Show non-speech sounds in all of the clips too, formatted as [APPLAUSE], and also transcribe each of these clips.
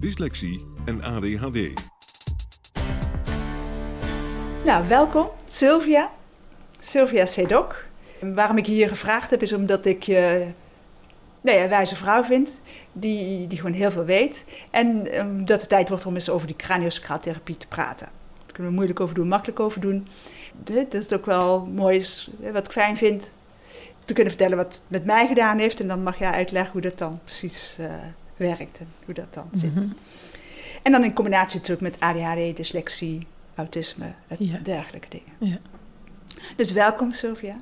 dyslexie en ADHD. Nou, welkom Sylvia. Sylvia Sedok. Waarom ik je hier gevraagd heb is omdat ik je nou ja, een wijze vrouw vind. Die, die gewoon heel veel weet. En omdat het tijd wordt om eens over die craniosacraaltherapie te praten. Daar kunnen we moeilijk over doen, makkelijk over doen. Dat het ook wel mooi is, wat ik fijn vind. Te kunnen vertellen wat het met mij gedaan heeft. En dan mag jij uitleggen hoe dat dan precies uh, werkt. En hoe dat dan zit. Mhm. En dan in combinatie natuurlijk met ADHD, dyslexie, autisme, en Ja. dergelijke dingen. Ja. Dus welkom Sylvia.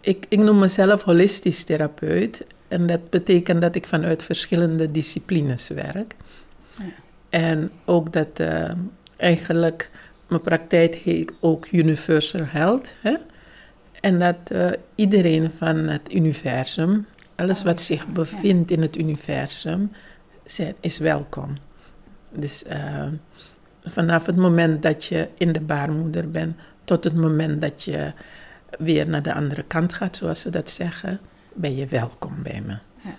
Ik, ik noem mezelf holistisch therapeut. En dat betekent dat ik vanuit verschillende disciplines werk. Ja. En ook dat eh, eigenlijk mijn praktijk heet ook Universal Health. Hè? En dat eh, iedereen van het universum, alles wat zich bevindt in het universum, is welkom. Dus eh, vanaf het moment dat je in de baarmoeder bent, tot het moment dat je weer naar de andere kant gaat, zoals we dat zeggen, ben je welkom bij me. Ja.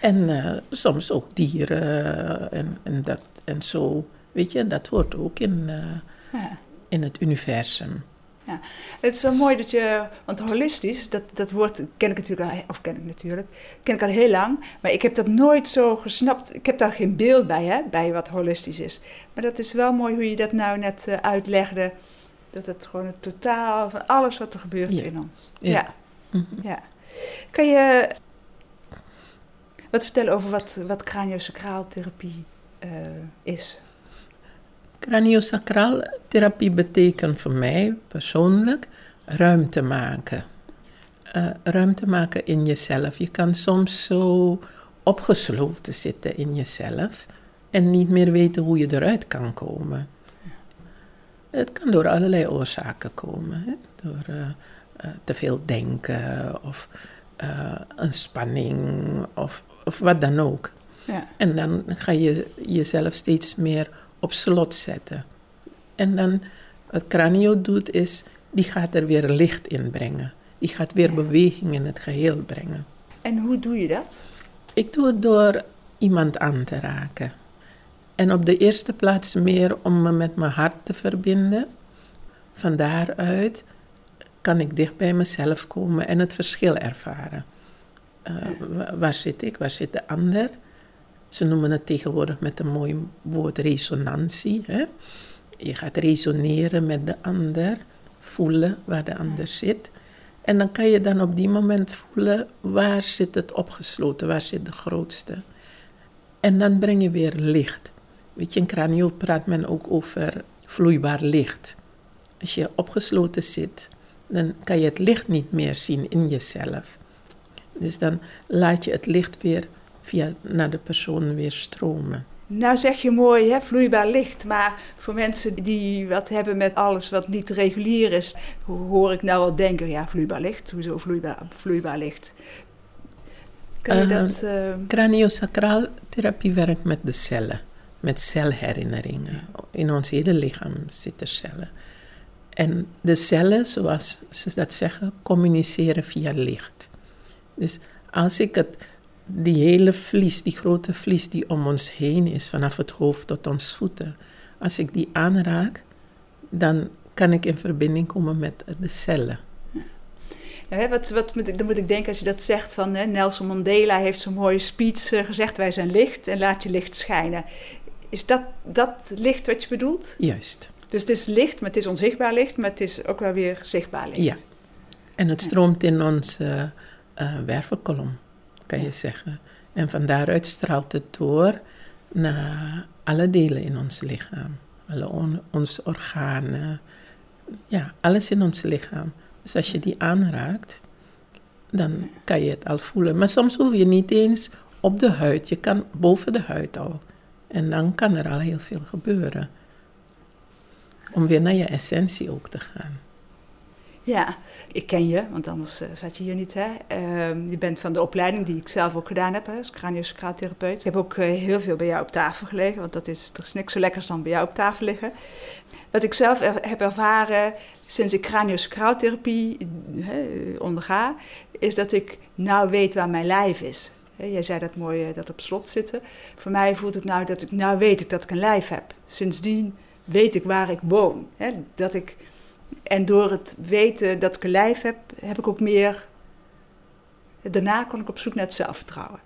En eh, soms ook dieren eh, en, en, dat, en zo. Weet je, dat hoort ook in, Ja. in het universum. Het is zo mooi dat je, want holistisch, dat, dat woord ken ik natuurlijk al, of ken ik natuurlijk, ken ik al heel lang, maar ik heb dat nooit zo gesnapt. Ik heb daar geen beeld bij, hè, bij wat holistisch is. Maar dat is wel mooi hoe je dat nou net eh, uitlegde, dat het gewoon het totaal van alles wat er gebeurt Ja. in ons. Ja. Ja. Mhm. ja. Kan je wat vertellen over wat, wat craniosacraaltherapie eh is? Craniosacraal therapie betekent voor mij persoonlijk ruimte maken. Eh, ruimte maken in jezelf. Je kan soms zo opgesloten zitten in jezelf en niet meer weten hoe je eruit kan komen. Het kan door allerlei oorzaken komen. Hè? Door eh, eh, te veel denken of een spanning of, of wat dan ook. Ja. En dan ga je jezelf steeds meer op slot zetten. En dan wat Cranio doet is, die gaat er weer licht in brengen. Die gaat weer beweging in het geheel brengen. En hoe doe je dat? Ik doe het door iemand aan te raken. En op de eerste plaats meer om me met mijn hart te verbinden. Van daaruit kan ik dicht bij mezelf komen en het verschil ervaren. Eh, wa- waar zit ik? Waar zit de ander? Ze noemen het tegenwoordig met een mooi woord resonantie. Hè? Je gaat resoneren met de ander, voelen waar de ander zit. En dan kan je dan op die moment voelen waar zit het opgesloten, waar zit de grootste. En dan breng je weer licht. Weet je, in Cranio praat men ook over vloeibaar licht. Als je opgesloten zit, dan kan je het licht niet meer zien in jezelf. Dus dan laat je het licht weer via naar de persoon weer stromen. Nou zeg je mooi, hè, vloeibaar licht. Maar voor mensen die wat hebben met alles wat niet regulier is, ho- hoor ik nou wel denken, ja, vloeibaar licht. Hoezo vloeibaar, vloeibaar licht? Kan je Eh, dat... eh, Craniosacraal therapie werkt met de cellen, met celherinneringen. In ons hele lichaam zitten cellen. En de cellen, zoals ze dat zeggen, communiceren via licht. Dus als ik het, die hele vlies, die grote vlies die om ons heen is, vanaf het hoofd tot ons voeten, als ik die aanraak, dan kan ik in verbinding komen met de cellen. Ja, hè, wat, wat moet ik, dan moet ik denken als je dat zegt van hè, Nelson Mandela heeft zo'n mooie speech eh, gezegd: wij zijn licht en laat je licht schijnen. is dat, dat licht wat je bedoelt? Juist. Dus het is licht, maar het is onzichtbaar licht, maar het is ook wel weer zichtbaar licht. Ja. En het stroomt in onze uh, wervelkolom, kan je zeggen. En van daaruit straalt het door naar alle delen in ons lichaam. Alle on, onze organen. Ja, alles in ons lichaam. Dus als je die aanraakt, dan kan je het al voelen. Maar soms hoef je niet eens op de huid. Je kan boven de huid al. En dan kan er al heel veel gebeuren. Om weer naar je essentie ook te gaan. Ja, ik ken je, want anders uh, zat je hier niet. Hè? Uh, je bent van de opleiding die ik zelf ook gedaan heb, hè, als craniosacraaltherapeut. Ik heb ook uh, heel veel bij jou op tafel gelegen, want dat is, er is niks zo lekkers dan bij jou op tafel liggen. Wat ik zelf heb ervaren sinds ik craniosacraaltherapie onderga, is dat ik nou weet waar mijn lijf is. Jij zei dat mooi, eh, dat op slot zitten. Voor mij voelt het nou dat ik, nou weet ik dat ik een lijf heb. Sindsdien weet ik waar ik woon. Dat ik, en door het weten dat ik een lijf heb, heb ik ook meer. Daarna kon ik op zoek naar het zelfvertrouwen.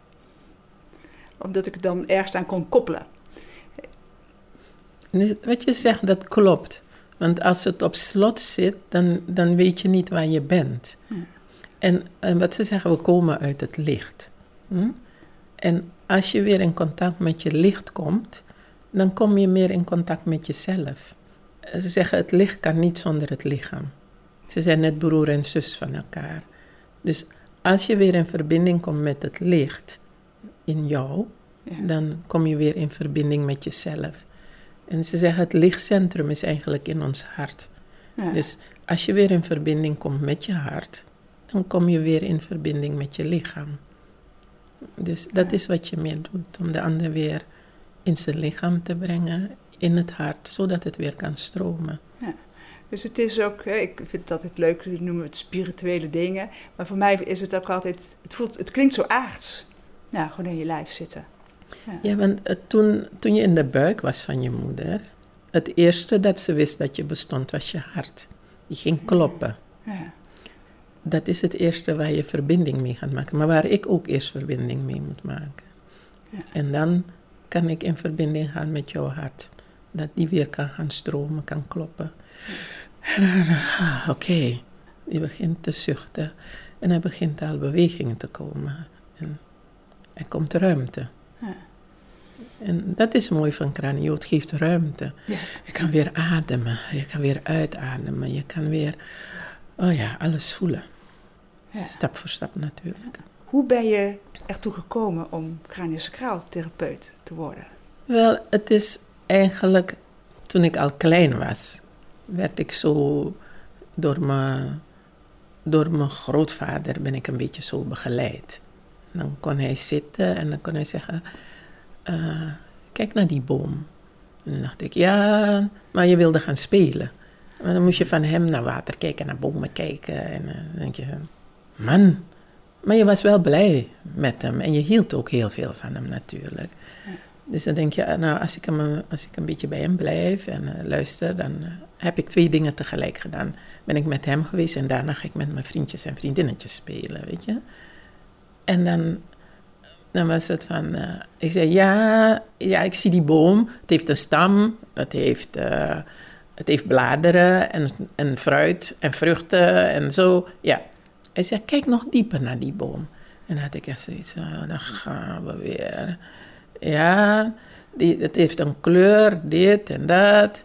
Omdat ik het dan ergens aan kon koppelen. Wat je zegt, dat klopt. Want als het op slot zit, dan, dan weet je niet waar je bent. En, en wat ze zeggen, we komen uit het licht. Hm? En als je weer in contact met je licht komt, dan kom je meer in contact met jezelf. Ze zeggen het licht kan niet zonder het lichaam. Ze zijn net broer en zus van elkaar. Dus als je weer in verbinding komt met het licht in jou, dan kom je weer in verbinding met jezelf. En ze zeggen het lichtcentrum is eigenlijk in ons hart. Dus als je weer in verbinding komt met je hart, dan kom je weer in verbinding met je lichaam. Dus dat is wat je meer doet, om de ander weer in zijn lichaam te brengen, in het hart, zodat het weer kan stromen. Ja. Dus het is ook, ik vind het altijd leuk, we noemen het spirituele dingen. Maar voor mij is het ook altijd, het, voelt, het klinkt zo aards. Nou, gewoon in je lijf zitten. Ja, ja want toen, toen je in de buik was van je moeder, het eerste dat ze wist dat je bestond was je hart. Die ging kloppen. Ja dat is het eerste waar je verbinding mee gaat maken. Maar waar ik ook eerst verbinding mee moet maken. Ja. En dan kan ik in verbinding gaan met jouw hart. Dat die weer kan gaan stromen, kan kloppen. Ah, oké, die begint te zuchten. En er begint al bewegingen te komen. En er komt ruimte. Ja. En dat is mooi van kranio, het geeft ruimte. Ja. Je kan weer ademen, je kan weer uitademen, je kan weer, oh ja, alles voelen. Stap voor stap natuurlijk. Hoe ben je ertoe gekomen om craniosacraaltherapeut te worden? Wel, het is eigenlijk toen ik al klein was, werd ik zo door mijn, door mijn grootvader ben ik een beetje zo begeleid. Dan kon hij zitten en dan kon hij zeggen, uh, kijk naar die boom. En dan dacht ik, ja, maar je wilde gaan spelen. Maar dan moest je van hem naar water kijken, naar bomen kijken. En eh, dan denk je, man. Maar je was wel blij met hem en je hield ook heel veel van hem natuurlijk. Dus dan denk je, nou, als ik, hem, als ik een beetje bij hem blijf en uh, luister, dan uh, heb ik twee dingen tegelijk gedaan. Ben ik met hem geweest en daarna ga ik met mijn vriendjes en vriendinnetjes spelen, weet je. En dan, dan was het van, uh, ik zei, ja, ja, ik zie die boom. Het heeft een stam, het heeft, het heeft bladeren en, en fruit en vruchten en zo. Ja, hij zei, kijk nog dieper naar die boom. En dan had ik echt zoiets van, dan gaan we weer. Ja, die, het heeft een kleur, dit en dat.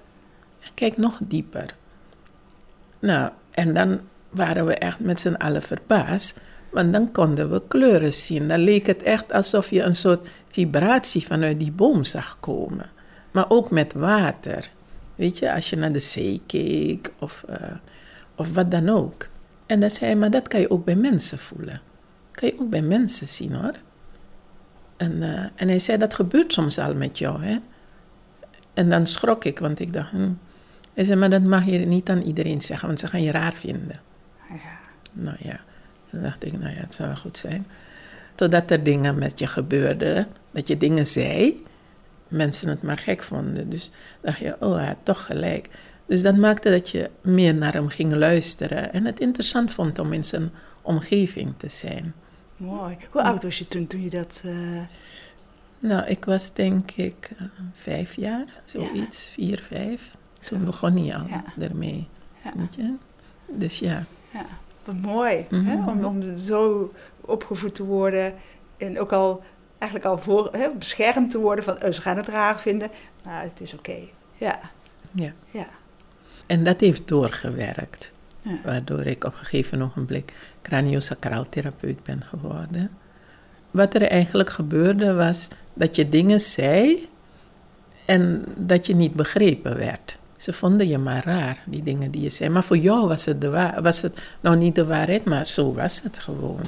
kijk nog dieper. Nou, en dan waren we echt met z'n allen verbaasd. Want dan konden we kleuren zien. Dan leek het echt alsof je een soort vibratie vanuit die boom zag komen. Maar ook met water. Weet je, als je naar de zee keek of, uh, of wat dan ook. En dan zei hij, maar dat kan je ook bij mensen voelen. Kan je ook bij mensen zien hoor. En, uh, en hij zei, dat gebeurt soms al met jou. Hè? En dan schrok ik, want ik dacht, hm. hij zei, maar dat mag je niet aan iedereen zeggen, want ze gaan je raar vinden. Ja. Nou ja, toen dacht ik, nou ja, het zou wel goed zijn. Totdat er dingen met je gebeurden, dat je dingen zei, mensen het maar gek vonden. Dus dacht je, oh, hij had toch gelijk. Dus dat maakte dat je meer naar hem ging luisteren en het interessant vond om in zijn omgeving te zijn. Mooi. Hoe oud was je toen, toen je dat... Uh... Nou, ik was denk ik uh, vijf jaar, zoiets, ja. vier, vijf. Toen begon hij al Ja. ermee. Ja. Weet je? Dus ja. Ja, wat mooi Mhm. hè? Om, om zo opgevoed te worden en ook al eigenlijk al voor, hè, beschermd te worden van oh, ze gaan het raar vinden, maar het is oké. Ja, ja. ja, En dat heeft doorgewerkt. ja. Waardoor ik op een gegeven ogenblik craniosacraal therapeut ben geworden. Wat er eigenlijk gebeurde was dat je dingen zei en dat je niet begrepen werd. Ze vonden je maar raar, die dingen die je zei. Maar voor jou was het, de wa- was het nou niet de waarheid, maar zo was het gewoon.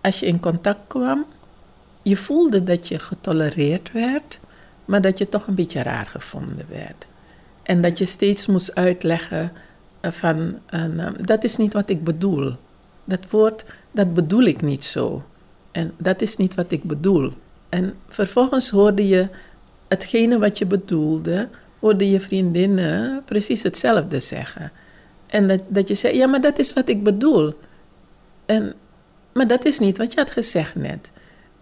Als je in contact kwam, je voelde dat je getolereerd werd, maar dat je toch een beetje raar gevonden werd. En dat je steeds moest uitleggen eh, van, eh, dat is niet wat ik bedoel. Dat woord, dat bedoel ik niet zo. En dat is niet wat ik bedoel. En vervolgens hoorde je hetgene wat je bedoelde, hoorde je vriendinnen precies hetzelfde zeggen. En dat, dat je zei, ja, maar dat is wat ik bedoel. En, maar dat is niet wat je had gezegd net.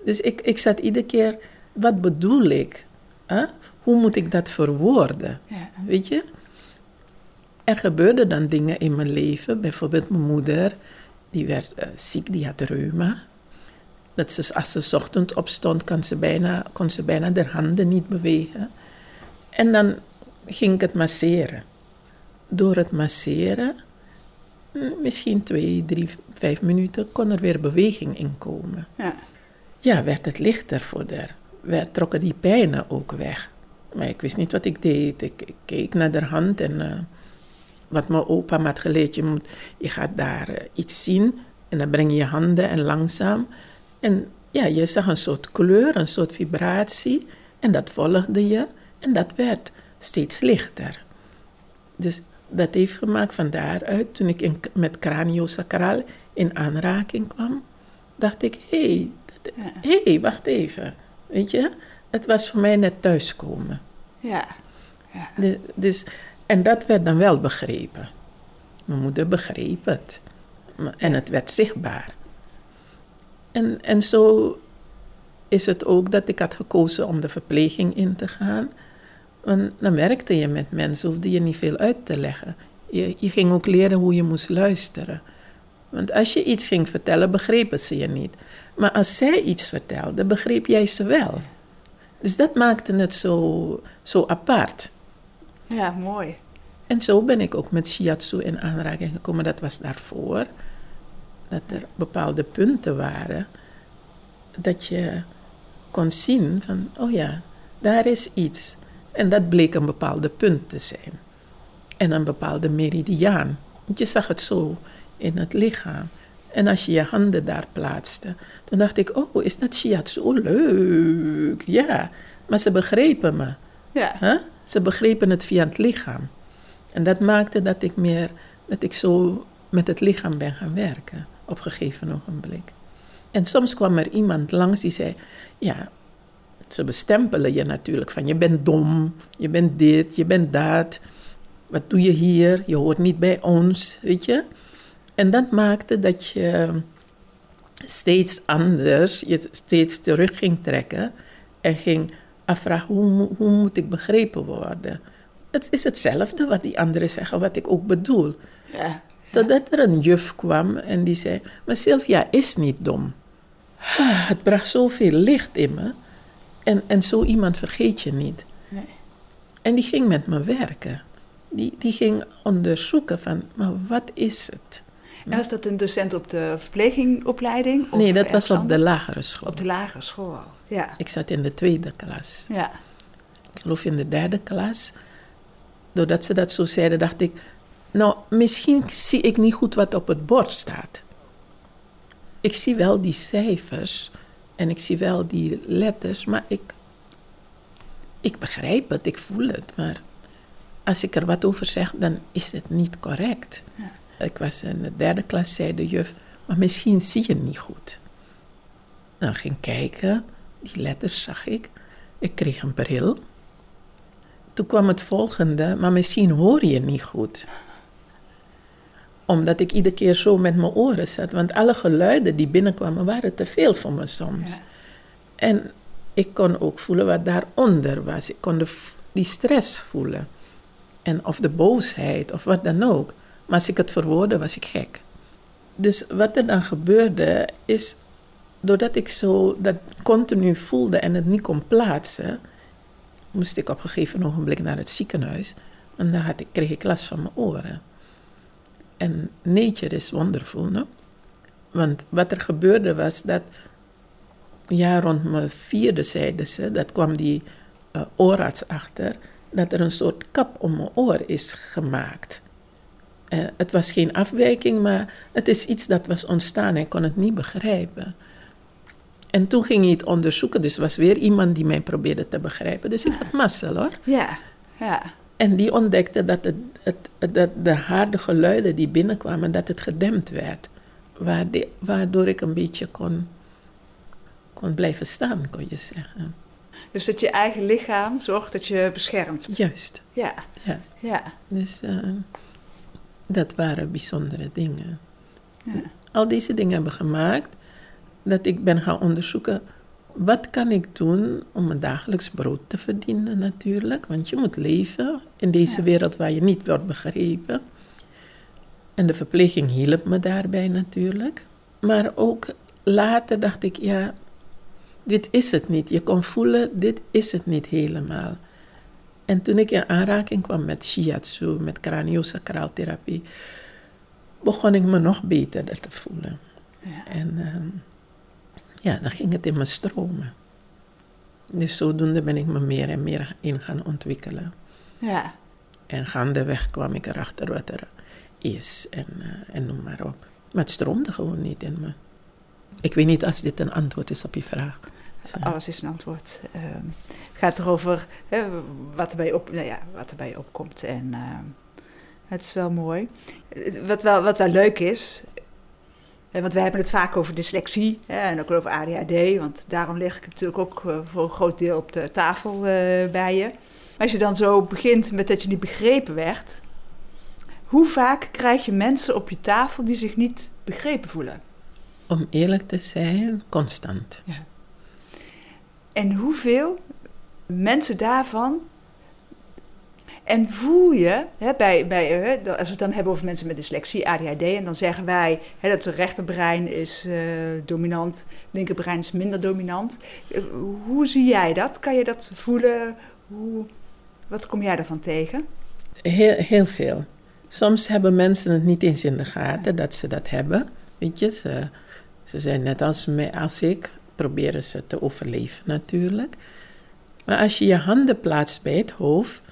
Dus ik, ik zat iedere keer, wat bedoel ik? Huh? Hoe moet ik dat verwoorden? ja. Weet je? Er gebeurden dan dingen in mijn leven. Bijvoorbeeld mijn moeder, die werd eh, ziek, die had reuma. Dat ze, als ze 's ochtends opstond, kon ze, bijna, kon ze bijna haar handen niet bewegen. En dan ging ik het masseren. Door het masseren, hm, misschien twee, drie, vijf minuten, kon er weer beweging in komen. ja. Ja, werd het lichter voor haar. We trokken die pijnen ook weg. Maar ik wist niet wat ik deed. Ik, ik keek naar haar hand en eh, wat mijn opa me had geleerd. Je, moet, je gaat daar eh, iets zien en dan breng je je handen en langzaam. En ja, je zag een soort kleur, een soort vibratie. En dat volgde je en dat werd steeds lichter. Dus dat heeft gemaakt van daaruit, toen ik in, met craniosacraal in aanraking kwam, dacht ik, hé, hey, dat- hé, wacht even. Weet je, het was voor mij net thuiskomen. ja. ja. De- dus, en dat werd dan wel begrepen. Mijn moeder begreep het. En het werd zichtbaar. En, en zo is het ook dat ik had gekozen om de verpleging in te gaan. Want dan werkte je met mensen, hoefde je niet veel uit te leggen. Je, je ging ook leren hoe je moest luisteren. Want als je iets ging vertellen, begrepen ze je niet. Maar als zij iets vertelde, begreep jij ze wel. Dus dat maakte het zo, zo apart. Ja, mooi. En zo ben ik ook met shiatsu in aanraking gekomen. Dat was daarvoor. Dat er bepaalde punten waren. Dat je kon zien van, oh ja, daar is iets. En dat bleek een bepaalde punt te zijn. En een bepaalde meridiaan. Want je zag het zo in het lichaam. En als je je handen daar plaatste, toen dacht ik, oh, is dat shiatsu? Leuk. Ja, maar ze begrepen me. Ja, Hè? Ze begrepen het via het lichaam. En dat maakte dat ik meer, dat ik zo met het lichaam ben gaan werken op een gegeven ogenblik. En soms kwam er iemand langs die zei, ja, ze bestempelen je natuurlijk van je bent dom, je bent dit, je bent dat. Wat doe je hier? Je hoort niet bij ons, weet je? En dat maakte dat je steeds anders, je steeds terug ging trekken en ging afvragen hoe, hoe moet ik begrepen worden. Het is hetzelfde wat die anderen zeggen, wat ik ook bedoel. ja. Totdat er een juf kwam en die zei, maar Sylvia is niet dom. Ah, Het bracht zoveel licht in me. En, en zo iemand vergeet je niet. Nee. En die ging met me werken. Die, die ging onderzoeken van, maar wat is het? En was dat een docent op de verplegingopleiding? Nee, dat was op de lagere school. Op de lagere school. Ja, Ik zat in de tweede klas. ja, ik geloof in de derde klas. Doordat ze dat zo zeiden, dacht ik, nou, misschien zie ik niet goed wat op het bord staat. Ik zie wel die cijfers en ik zie wel die letters, maar ik, ik begrijp het, ik voel het. Maar als ik er wat over zeg, dan is het niet correct. Ja. Ik was in de derde klas, zei de juf, maar misschien zie je niet goed. Nou, ik ging kijken, die letters zag ik. Ik kreeg een bril. Toen kwam het volgende, maar misschien hoor je niet goed. Omdat ik iedere keer zo met mijn oren zat. Want alle geluiden die binnenkwamen waren te veel voor me soms. Ja. En ik kon ook voelen wat daaronder was. Ik kon de, die stress voelen. En of de boosheid of wat dan ook. Maar als ik het verwoordde, was ik gek. Dus wat er dan gebeurde, is doordat ik zo dat continu voelde en het niet kon plaatsen, moest ik op een gegeven ogenblik naar het ziekenhuis. En dan had ik, kreeg ik last van mijn oren. En nature is wonderful, no? Want wat er gebeurde was dat, ja, rond mijn vierde zeiden ze, dat kwam die uh, oorarts achter, dat er een soort kap om mijn oor is gemaakt. Uh, het was geen afwijking, maar het is iets dat was ontstaan. Hij kon het niet begrijpen. En toen ging hij het onderzoeken, dus was weer iemand die mij probeerde te begrijpen. Dus ik had mazzel hoor. Ja, ja. En die ontdekte dat, het, het, dat de harde geluiden die binnenkwamen, dat het gedempt werd. Waardoor ik een beetje kon, kon blijven staan, kon je zeggen. Dus dat je eigen lichaam zorgt dat je beschermt. Juist. Ja. Ja. ja. Dus uh, dat waren bijzondere dingen. Ja. Al deze dingen hebben gemaakt dat ik ben gaan onderzoeken wat kan ik doen om mijn dagelijks brood te verdienen natuurlijk. Want je moet leven in deze Ja. wereld waar je niet wordt begrepen. En de verpleging hielp me daarbij natuurlijk. Maar ook later dacht ik, ja, dit is het niet. Je kon voelen, dit is het niet helemaal. En toen ik in aanraking kwam met shiatsu, met craniosacraaltherapie, begon ik me nog beter te voelen. Ja. En ehm, ja, dan ging het in me stromen. Dus zodoende ben ik me meer en meer in gaan ontwikkelen. Ja. En gaandeweg kwam ik erachter wat er is en, eh, en noem maar op. Maar het stroomde gewoon niet in me. Ik weet niet als dit een antwoord is op je vraag. Alles is een antwoord. Ehm, gaat erover hè, wat, erbij op, nou ja, wat erbij opkomt. En ehm, het is wel mooi. Wat wel, wat wel leuk is, want we hebben het vaak over dyslexie hè, en ook over ADHD. Want daarom leg ik het natuurlijk ook eh, voor een groot deel op de tafel eh, bij je. Als je dan zo begint met dat je niet begrepen werd... Hoe vaak krijg je mensen op je tafel die zich niet begrepen voelen? Om eerlijk te zijn, constant. En hoeveel mensen daarvan. En voel je, hè, bij, bij, hè, als we het dan hebben over mensen met dyslexie, ADHD, en dan zeggen wij hè, dat het rechterbrein is eh, dominant, linkerbrein is minder dominant. Eh, Hoe zie jij dat? Kan je dat voelen? Hoe, wat kom jij daarvan tegen? Heel, heel veel. Soms hebben mensen het niet eens in de gaten dat ze dat hebben. Weet je, ze, ze zijn net als, als ik, proberen ze te overleven natuurlijk. Maar als je je handen plaatst bij het hoofd,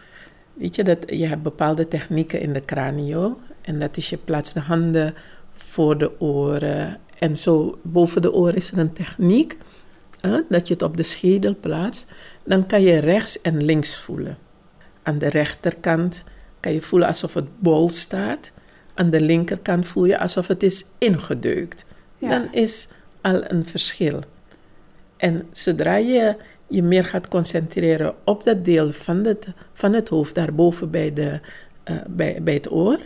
weet je dat je hebt bepaalde technieken in de cranio. En dat is je plaatst de handen voor de oren. En zo boven de oren is er een techniek, hè, dat je het op de schedel plaatst. Dan kan je rechts en links voelen. Aan de rechterkant kan je voelen alsof het bol staat. Aan de linkerkant voel je alsof het is ingedeukt. Ja. Dan is al een verschil. En zodra je je meer gaat concentreren op dat deel van het, van het hoofd, daarboven bij, de, eh, bij, bij het oor,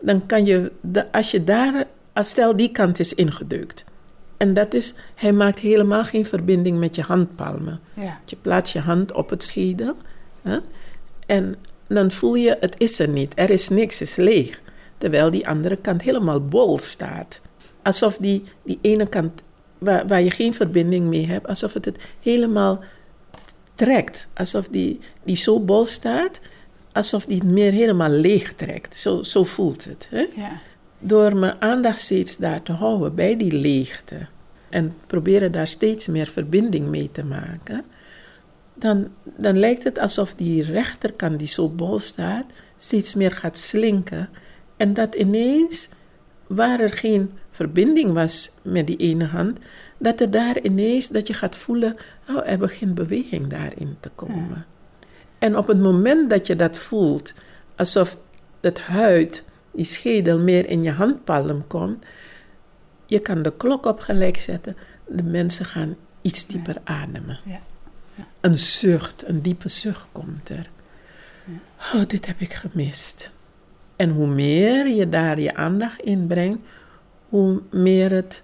dan kan je, de, als je daar, als stel die kant is ingedeukt. En dat is, hij maakt helemaal geen verbinding met je handpalmen. Ja. Je plaatst je hand op het schedel. Hè? En dan voel je, het is er niet. Er is niks, het is leeg. Terwijl die andere kant helemaal bol staat. Alsof die, die ene kant, waar, waar je geen verbinding mee hebt, alsof het het helemaal trekt. Alsof die, die zo bol staat, alsof die het meer helemaal leeg trekt. Zo, zo voelt het. Hè? Ja. Door mijn aandacht steeds daar te houden, bij die leegte. En proberen daar steeds meer verbinding mee te maken. Dan, dan lijkt het alsof die rechterkant die zo bol staat, steeds meer gaat slinken. En dat ineens, waar er geen verbinding was met die ene hand, dat er daar ineens, dat je gaat voelen, oh, er begint beweging daarin te komen. En op het moment dat je dat voelt, alsof het huid, die schedel meer in je handpalm komt, je kan de klok op gelijk zetten. De mensen gaan iets dieper ademen. Ja. Een zucht, een diepe zucht komt er. Oh, dit heb ik gemist. En hoe meer je daar je aandacht in brengt, hoe meer het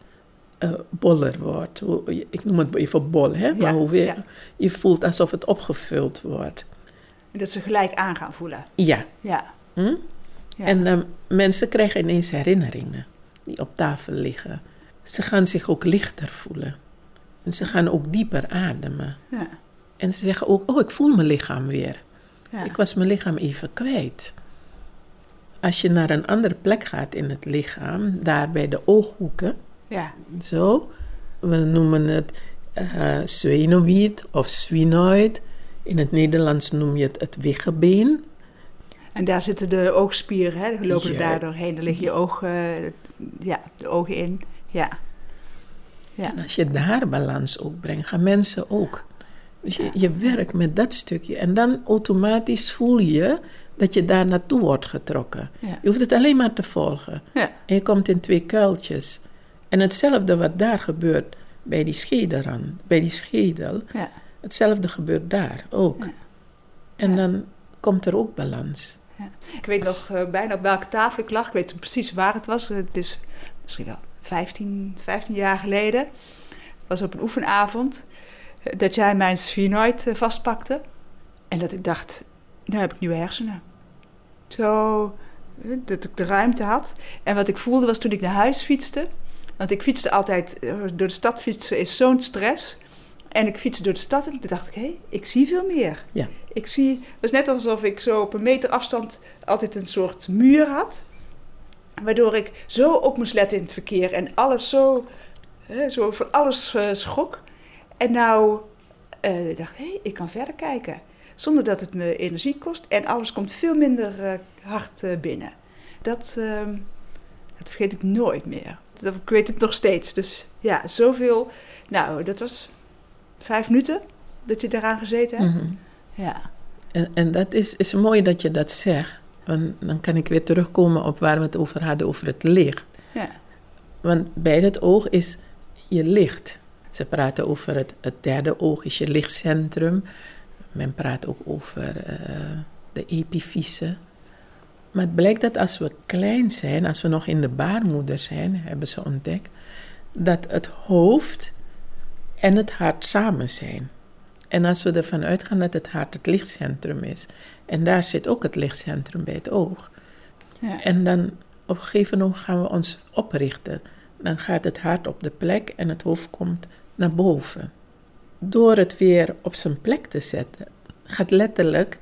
eh, boller wordt. Ik noem het even bol, hè? Maar Ja, hoe weer, ja. je voelt alsof het opgevuld wordt. Dat ze gelijk aan gaan voelen. Ja. Ja. Hm? Ja. En ehm, mensen krijgen ineens herinneringen die op tafel liggen. Ze gaan zich ook lichter voelen. En ze gaan ook dieper ademen. Ja. En ze zeggen ook, oh, ik voel mijn lichaam weer. Ik was mijn lichaam even kwijt. Als je naar een andere plek gaat in het lichaam, daar bij de ooghoeken, ja. zo, we noemen het sphenoïd of sphenoid. In het Nederlands noem je het het wiggenbeen. En daar zitten de oogspieren, hè? Die lopen Ja. daar doorheen. Dan lig je oog, eh, ja, de ogen in. Ja. Ja. En als je daar balans ook brengt, gaan mensen ook. Dus je, je werkt met dat stukje. En dan automatisch voel je dat je daar naartoe wordt getrokken. Ja. Je hoeft het alleen maar te volgen. Ja. En je komt in twee kuiltjes. En hetzelfde wat daar gebeurt bij die schedelrand, bij die schedel, Ja. hetzelfde gebeurt daar ook. Ja. En Ja. dan komt er ook balans. Ik weet nog eh, bijna op welke tafel ik lag. Ik weet precies waar het was. Het is misschien wel 15, 15 jaar geleden. Het was op een oefenavond. eh, Dat jij mijn sphenoid eh, vastpakte. En dat ik dacht, nu heb ik nieuwe hersenen. Zo, dat ik de ruimte had. En wat ik voelde was toen ik naar huis fietste. Want ik fietste altijd, eh, door de stad fietsen is zo'n stress. En ik fietste door de stad en toen dacht ik, hé, ik zie veel meer. Ja. Ik zie, het was net alsof ik zo op een meter afstand altijd een soort muur had. Waardoor ik zo op moest letten in het verkeer en alles zo, hè, zo van alles eh, schrok. En nou eh, dacht ik, hé, ik kan verder kijken. Zonder dat het me energie kost en alles komt veel minder hard binnen. Dat, ehm, dat vergeet ik nooit meer. Dat, ik weet het nog steeds. Dus ja, zoveel. Nou, dat was vijf minuten dat je daaraan gezeten hebt. Mhm. Ja. En, en dat is, is mooi dat je dat zegt. Want dan kan ik weer terugkomen op waar we het over hadden, over het licht. Ja. Want bij het oog is je licht. Ze praten over het, het derde oog, is je lichtcentrum. Men praat ook over eh, de epifyse. Maar het blijkt dat als we klein zijn, als we nog in de baarmoeder zijn, hebben ze ontdekt, dat het hoofd en het hart samen zijn. En als we ervan uitgaan dat het hart het lichtcentrum is, en daar zit ook het lichtcentrum bij het oog. Ja. En dan op een gegeven moment gaan we ons oprichten. Dan gaat het hart op de plek en het hoofd komt naar boven. Door het weer op zijn plek te zetten, gaat letterlijk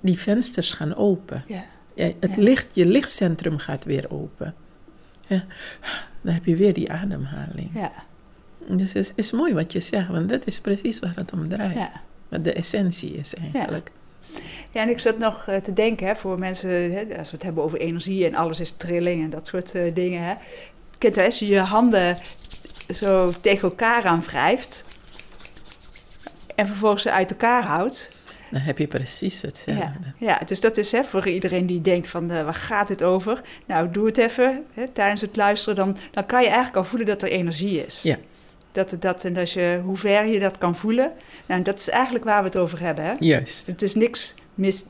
die vensters gaan open. Ja. Ja, het Ja. licht, je lichtcentrum gaat weer open. Ja, dan heb je weer die ademhaling. Ja. Dus het is, is mooi wat je zegt, want dat is precies waar het om draait. Ja. Wat de essentie is eigenlijk. ja, en ik zat nog eh, te denken hè, voor mensen, hè, als we het hebben over energie en alles is trilling en dat soort eh, dingen. Hè. Kent als je je handen zo tegen elkaar aan wrijft en vervolgens ze uit elkaar houdt. Dan heb je precies hetzelfde. Ja, ja, dus dat is hè, voor iedereen die denkt van eh, waar gaat dit over? Nou, doe het even hè, tijdens het luisteren. Dan, dan kan je eigenlijk al voelen dat er energie is. Ja. Dat, dat, en als je, hoe ver je dat kan voelen. Nou, dat is eigenlijk waar we het over hebben. Hè? Juist. Het is niks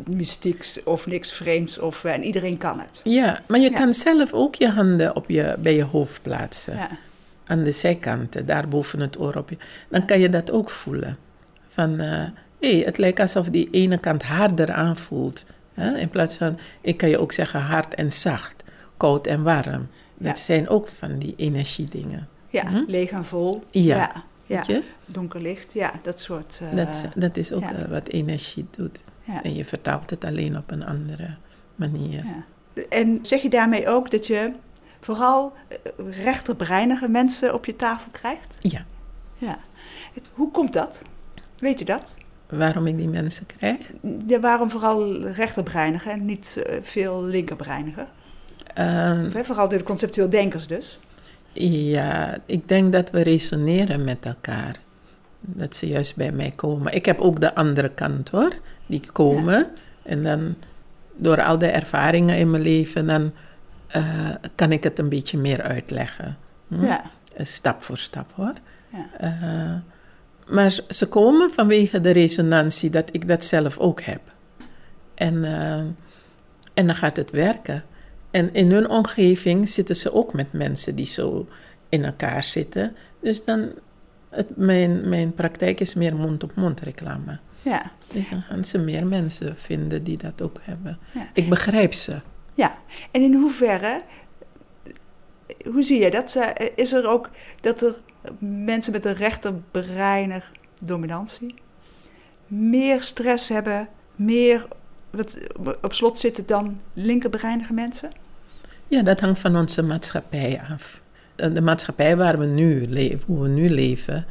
mystieks of niks vreemds. Of, eh, en iedereen kan het. Ja, maar je Ja. kan zelf ook je handen op je, bij je hoofd plaatsen. Ja, Aan de zijkanten, daar boven het oor op je. Dan kan je dat ook voelen. Van, eh hey, het lijkt alsof die ene kant harder aanvoelt. Hè? In plaats van, ik kan je ook zeggen hard en zacht, koud en warm. Dat Ja. zijn ook van die energiedingen. ja Hm? leeg en vol. Ja. ja, ja. Weet je? donker licht. Ja, dat soort... eh, Dat, dat is ook ja. eh, wat energie doet. ja. En je vertaalt het alleen op een andere manier. En zeg je daarmee ook dat je vooral eh, rechterbreinige mensen op je tafel krijgt? Ja. Ja. Hoe komt dat? Weet je dat? Waarom ik die mensen krijg? Ja, waarom vooral rechterbreinigen en niet eh, veel linkerbreinigen? Ehm, Vooral door de conceptueel denkers dus. Ja, ik denk dat we resoneren met elkaar. Dat ze juist bij mij komen. Ik heb ook de andere kant hoor, die komen. En dan door al de ervaringen in mijn leven, dan eh, kan ik het een beetje meer uitleggen. Hm? Ja. Stap voor stap hoor. Ja. Eh, maar ze komen vanwege de resonantie dat ik dat zelf ook heb. En, eh, en dan gaat het werken. En in hun omgeving zitten ze ook met mensen die zo in elkaar zitten. Dus dan, het, mijn, mijn praktijk is meer mond-op-mond reclame. Ja. Dus dan gaan ze meer mensen vinden die dat ook hebben. Ja. Ik begrijp ze. Ja, en in hoeverre, hoe zie je dat? Is er ook dat er mensen met een rechterbreinig dominantie meer stress hebben, meer wat op slot zitten dan linkerbreinige mensen? Ja, dat hangt van onze maatschappij af. De maatschappij waar we nu leven, hoe we nu leven,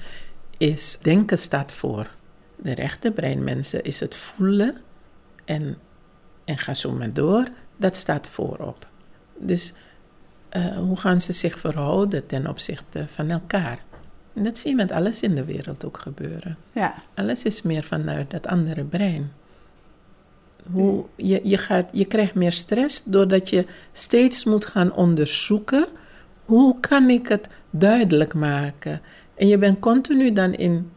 is denken staat voor. De rechterbreinmensen is het voelen en, en ga zo maar door. Dat staat voorop. Dus eh, hoe gaan ze zich verhouden ten opzichte van elkaar? En dat zie je met alles in de wereld ook gebeuren. Ja, Alles is meer vanuit dat andere brein. Hoe, je, je, gaat, je krijgt meer stress doordat je steeds moet gaan onderzoeken. Hoe kan ik het duidelijk maken? En je bent continu dan in,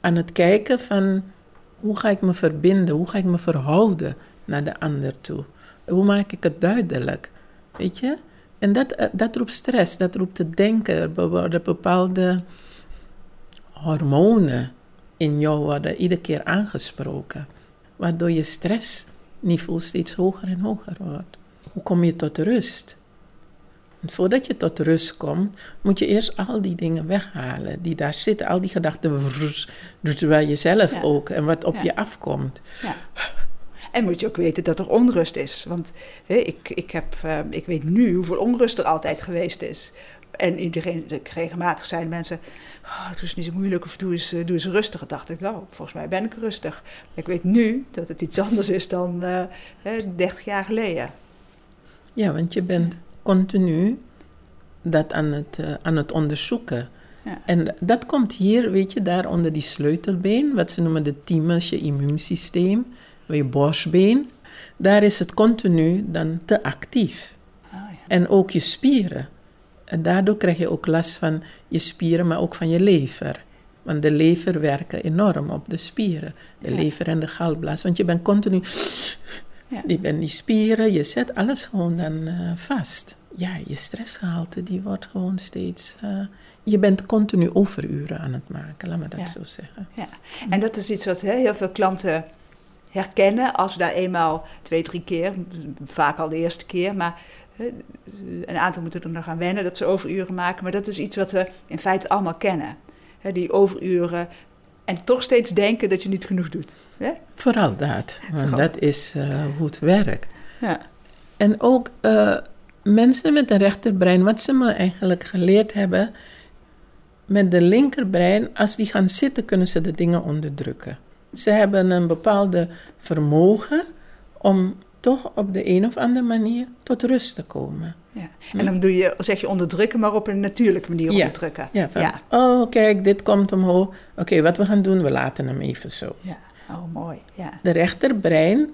aan het kijken van hoe ga ik me verbinden? Hoe ga ik me verhouden naar de ander toe? Hoe maak ik het duidelijk? Weet je? En dat, eh, dat roept stress, dat roept het denken. Er worden bepaalde hormonen in jou worden iedere keer aangesproken. Waardoor je stressniveau steeds hoger en hoger wordt. Hoe kom je tot rust? Want voordat je tot rust komt, moet je eerst al die dingen weghalen die daar zitten. Al die gedachten dus waar je zelf Ja. ook en wat op Ja. je afkomt. ja. En moet je ook weten dat er onrust is. Want hè, ik, ik, heb, eh, ik weet nu hoeveel onrust er altijd geweest is. En iedereen, regelmatig zijn mensen, oh, het is niet zo moeilijk of doe eens, eh, doe eens rustig. Dacht ik, nou, volgens mij ben ik rustig. Maar ik weet nu dat het iets anders is dan eh, hè, 30 jaar geleden. Ja, want je bent continu dat aan het, eh, aan het onderzoeken. Ja. En dat komt hier, weet je, daar onder die sleutelbeen, wat ze noemen de thymus, je immuunsysteem, je borstbeen. Daar is het continu dan te actief. Oh, ja. En ook je spieren. En daardoor krijg je ook last van je spieren, maar ook van je lever. Want de lever werken enorm op de spieren. De Ja. lever en de galblaas. Want je bent continu... Ja. Je bent die spieren, je zet alles gewoon dan eh, vast. Ja, je stressgehalte die wordt gewoon steeds... eh, je bent continu overuren aan het maken, laat me dat zo zeggen. Ja. En dat is iets wat hè, heel veel klanten herkennen als we daar eenmaal twee, drie keer, vaak al de eerste keer, maar hè, een aantal moeten er nog aan wennen dat ze overuren maken. Maar dat is iets wat we in feite allemaal kennen. Die overuren en toch steeds denken dat je niet genoeg doet. Vooral dat, want Vooral. dat is eh, hoe het werkt. Ja. En ook eh, mensen met een rechterbrein, wat ze me eigenlijk geleerd hebben, met de linkerbrein, als die gaan zitten, kunnen ze de dingen onderdrukken. Ze hebben een bepaalde vermogen om toch op de een of andere manier tot rust te komen. Ja. En dan doe je, zeg je onderdrukken, maar op een natuurlijke manier Ja. onderdrukken. Ja, van, ja. oh kijk, dit komt omhoog. Oké, wat we gaan doen, we laten hem even zo. ja. Oh, mooi. Ja. De rechterbrein,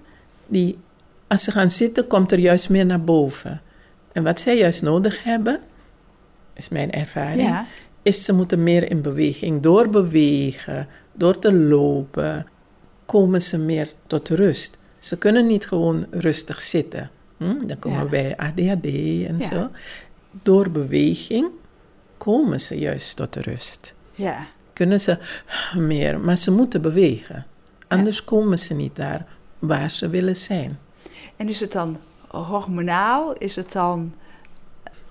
die, als ze gaan zitten, komt er juist meer naar boven. En wat zij juist nodig hebben, is mijn ervaring, Ja. is ze moeten meer in beweging. Door bewegen, door te lopen, komen ze meer tot rust. Ze kunnen niet gewoon rustig zitten. Hm? Dan komen Ja. we bij ADHD en Ja. zo. Door beweging komen ze juist tot rust. ja. Kunnen ze meer, maar ze moeten bewegen. Anders komen ze niet daar waar ze willen zijn. En is het dan hormonaal? Is het dan...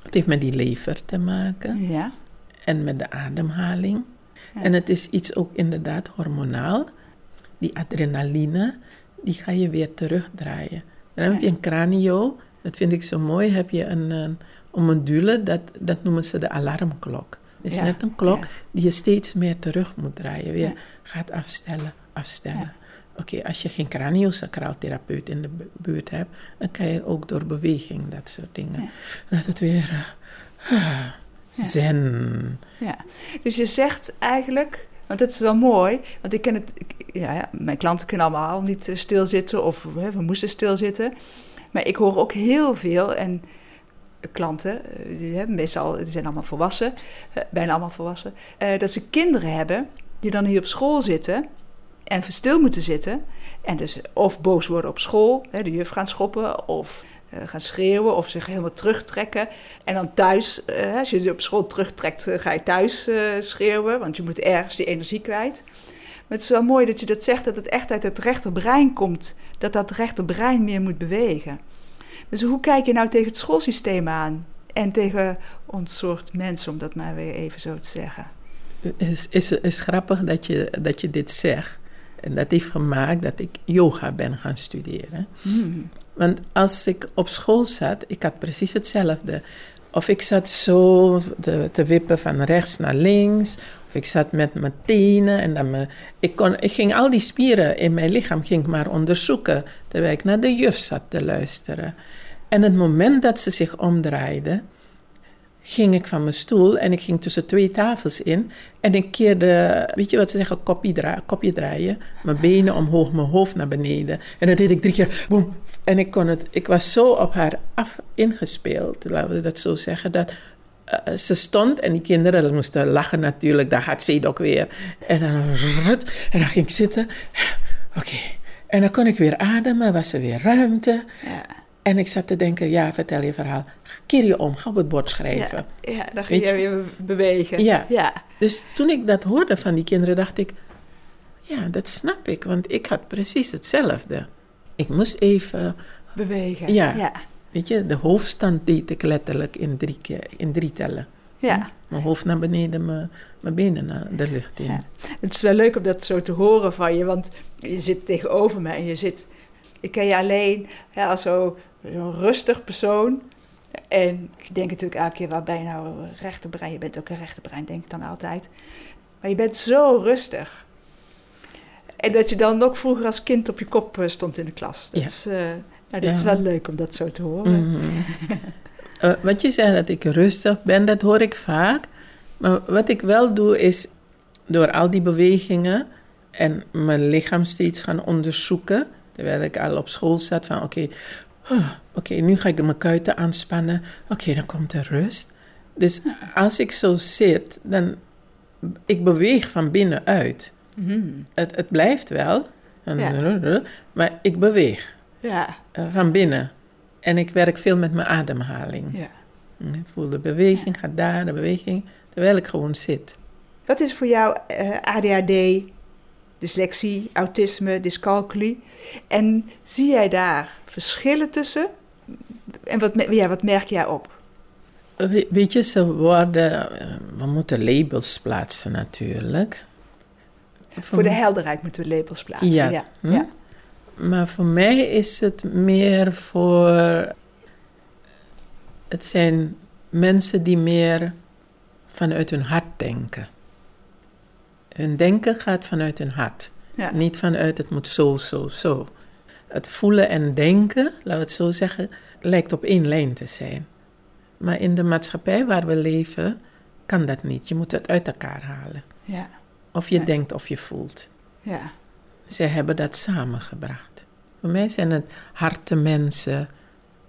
Het heeft met die lever te maken Ja. en met de ademhaling. Ja. En het is iets ook inderdaad hormonaal. Die adrenaline, die ga je weer terugdraaien. Dan heb je een cranio, dat vind ik zo mooi, heb je een, een, een module, dat, dat noemen ze de alarmklok. Het is Ja, net een klok ja. die je steeds meer terug moet draaien. Weer Ja. gaat afstellen, afstellen. Oké, als je geen craniosacraaltherapeut in de bu- buurt hebt, dan kan je ook door beweging, dat soort dingen. Dat het weer eh, ah, zen. Ja, dus je zegt eigenlijk, want dat is wel mooi, want ik ken het, ik- ja, ja, mijn klanten kunnen allemaal niet eh, stilzitten of hè, we moesten stilzitten. Maar ik hoor ook heel veel en klanten, eh, die, hè, meestal die zijn allemaal volwassen, eh, bijna allemaal volwassen, eh, dat ze kinderen hebben die dan hier op school zitten en stil moeten zitten. En dus of boos worden op school, hè, de juf gaan schoppen of eh, gaan schreeuwen of zich helemaal terugtrekken. En dan thuis, eh, als je je op school terugtrekt, eh, ga je thuis eh, schreeuwen, want je moet ergens die energie kwijt. Maar het is wel mooi dat je dat zegt, dat het echt uit het rechterbrein komt. Dat dat rechterbrein meer moet bewegen. Dus hoe kijk je nou tegen het schoolsysteem aan? En tegen ons soort mensen, om dat maar weer even zo te zeggen. is, is, is grappig dat je, dat je dit zegt. En dat heeft gemaakt dat ik yoga ben gaan studeren. Hmm. Want als ik op school zat, ik had precies hetzelfde. Of ik zat zo te, te wippen van rechts naar links. Of ik zat met mijn tenen en dan me, ik, kon, ik ging al die spieren in mijn lichaam ging ik maar onderzoeken. Terwijl ik naar de juf zat te luisteren. En het moment dat ze zich omdraaide, ging ik van mijn stoel en ik ging tussen twee tafels in. En ik keerde, weet je wat ze zeggen, kopje, kopje draaien. Mijn benen omhoog, mijn hoofd naar beneden. En dat deed ik drie keer. En ik, kon het, ik was zo op haar af ingespeeld, laten we dat zo zeggen. Dat, uh, ze stond en die kinderen dat moesten lachen natuurlijk. Daar gaat ze ook weer. En dan, en dan ging ik zitten. Oké. En dan kon ik weer ademen, was er weer ruimte. Ja. En ik zat te denken, ja, vertel je verhaal. Keer je om, ga op het bord schrijven. Ja, ja dan ging je weer bewegen. Ja. ja. Dus toen ik dat hoorde van die kinderen, dacht ik... Ja, dat snap ik, want ik had precies hetzelfde. Ik moest even... Bewegen, ja. ja. Weet je, de hoofdstand deed ik letterlijk in drie, keer, in drie tellen. Ja. Mijn hoofd naar beneden, mijn, mijn benen naar de lucht in. Ja. Het is wel leuk om dat zo te horen van je, want je zit tegenover me en je zit... Ik ken je alleen hè, als zo een rustig persoon. En ik denk natuurlijk elke keer, waar ben je nou rechterbrein? Je bent ook een rechterbrein, denk ik dan altijd. Maar je bent zo rustig. En dat je dan ook vroeger als kind op je kop stond in de klas. Dat, Ja. is, uh, nou, dat Ja. is wel leuk om dat zo te horen. Mhm. [LAUGHS] Eh, wat je zei dat ik rustig ben, dat hoor ik vaak. Maar wat ik wel doe is door al die bewegingen en mijn lichaam steeds gaan onderzoeken. Terwijl ik al op school zat van oké, oh, oké, nu ga ik mijn kuiten aanspannen. Oké, dan komt er rust. Dus als ik zo zit, dan ik beweeg van binnenuit. Mhm. Het, het blijft wel, Ja. maar ik beweeg Ja, eh, van binnen. En ik werk veel met mijn ademhaling. ja. Ik voel de beweging, gaat daar, de beweging, terwijl ik gewoon zit. Wat is voor jou eh, ADHD, dyslexie, autisme, dyscalculie? En zie jij daar verschillen tussen? En wat, ja, wat merk jij op? We- Weet je, ze worden, we moeten labels plaatsen natuurlijk. Voor de helderheid moeten we labels plaatsen. Ja. Ja, Hm? ja. Maar voor mij is het meer voor. Het zijn mensen die meer vanuit hun hart denken. Hun denken gaat vanuit hun hart. ja. Niet vanuit het moet zo, zo, zo. Het voelen en denken, laten we het zo zeggen, lijkt op één lijn te zijn. Maar in de maatschappij waar we leven, kan dat niet. Je moet het uit elkaar halen. ja, Of je denkt of je voelt. ja. Ze hebben dat samengebracht. Voor mij zijn het harte mensen,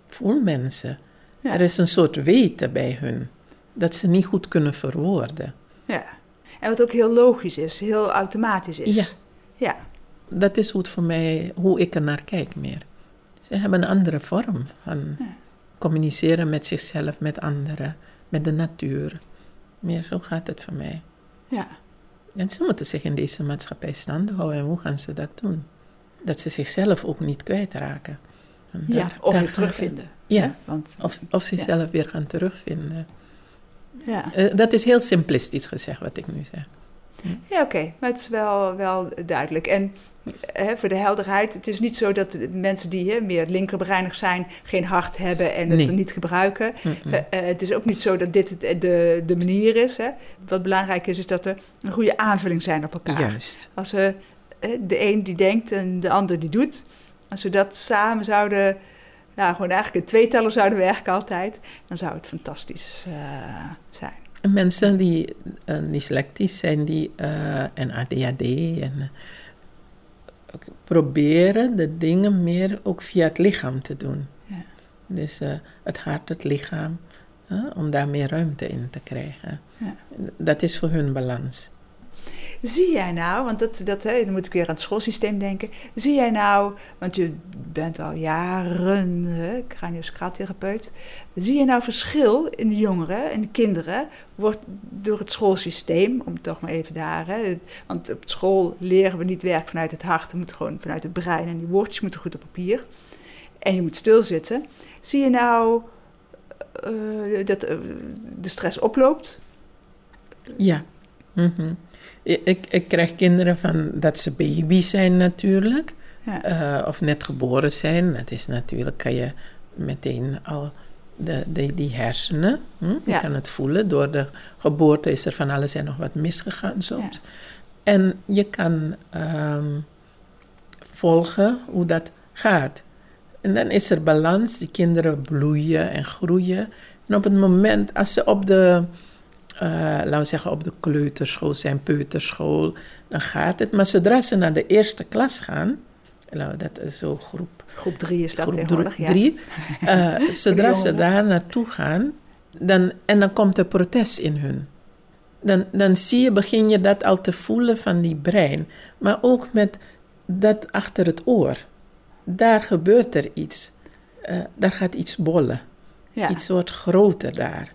voelmensen. Ja. Er is een soort weten bij hun dat ze niet goed kunnen verwoorden. ja. En wat ook heel logisch is, heel automatisch is. Ja. Ja, Dat is hoe, het voor mij, hoe ik er naar kijk meer. Ze hebben een andere vorm van Ja. communiceren met zichzelf, met anderen, met de natuur. Meer zo gaat het voor mij. ja. En ze moeten zich in deze maatschappij staande houden. En hoe gaan ze dat doen? Dat ze zichzelf ook niet kwijtraken. Ja. Of weer terugvinden. Ja. hè? Want. Of, of zichzelf weer gaan terugvinden. Ja. Eh, dat is heel simplistisch gezegd wat ik nu zeg. Ja, oké, maar het is wel, wel duidelijk. En hè, voor de helderheid, het is niet zo dat mensen die hè, meer linkerbreinig zijn, geen hart hebben en het Nee. niet gebruiken. Eh, eh, het is ook niet zo dat dit het, de, de manier is. Hè. Wat belangrijk is, is dat er een goede aanvulling zijn op elkaar. Juist. Als we eh, de een die denkt en de ander die doet, als we dat samen zouden, nou, gewoon eigenlijk een tweeteller zouden werken altijd, dan zou het fantastisch eh, zijn. En Mensen die uh, dyslectisch zijn die, uh, en ADHD en proberen de dingen meer ook via het lichaam te doen. Ja. Dus het hart, het lichaam, om daar meer ruimte in te krijgen. Ja. Dat is voor hun balans. Zie jij nou, want dat, dat, hè, dan moet ik weer aan het schoolsysteem denken. Zie jij nou, want je bent al jaren hè. Zie je nou verschil in de jongeren en de kinderen? Wordt door het schoolsysteem, om toch maar even daar. Hè, want op school leren we niet werk vanuit het hart. We moeten gewoon vanuit het brein. En die woordjes moeten goed op papier. En je moet stilzitten. Zie je nou uh, dat uh, de stress oploopt? Ja. Mm. Ik, ik krijg kinderen van dat ze baby zijn natuurlijk. Ja. Uh, of net geboren zijn. Dat is natuurlijk, kan je meteen al de, de, die hersenen. Hm? Je kan het voelen. Door de geboorte is er van alles en nog wat misgegaan soms. Ja. En je kan um, volgen hoe dat gaat. En dan is er balans. Die kinderen bloeien en groeien. En op het moment als ze op de, uh, laten we zeggen, op de kleuterschool zijn, peuterschool, dan gaat het. Maar zodra ze naar de eerste klas gaan, nou, dat is zo groep. Groep drie is dat groep tegenwoordig, drie, ja. uh, [LAUGHS] zodra ze daar naartoe gaan, dan, en dan komt er protest in hun. Dan, dan zie je, begin je dat al te voelen van die brein. Maar ook met dat achter het oor. Daar gebeurt er iets. Uh, daar gaat iets bollen. Ja. Iets wordt groter daar.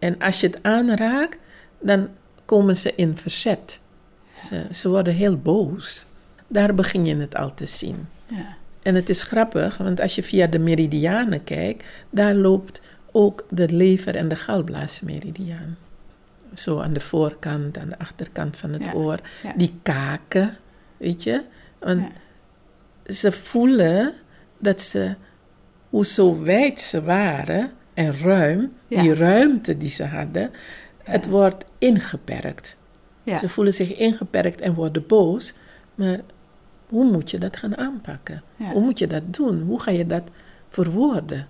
En als je het aanraakt, dan komen ze in verzet. Ze, ze worden heel boos. Daar begin je het al te zien. Ja. En het is grappig, want als je via de meridianen kijkt, daar loopt ook de lever- en de galblaasmeridiaan. Zo aan de voorkant, aan de achterkant van het Ja. oor. Ja. Die kaken, weet je. Want ze voelen dat ze, hoe zo wijd ze waren en ruim, Ja. die ruimte die ze hadden, het wordt ingeperkt. Ze voelen zich ingeperkt en worden boos. Maar hoe moet je dat gaan aanpakken? Hoe moet je dat doen? Hoe ga je dat verwoorden?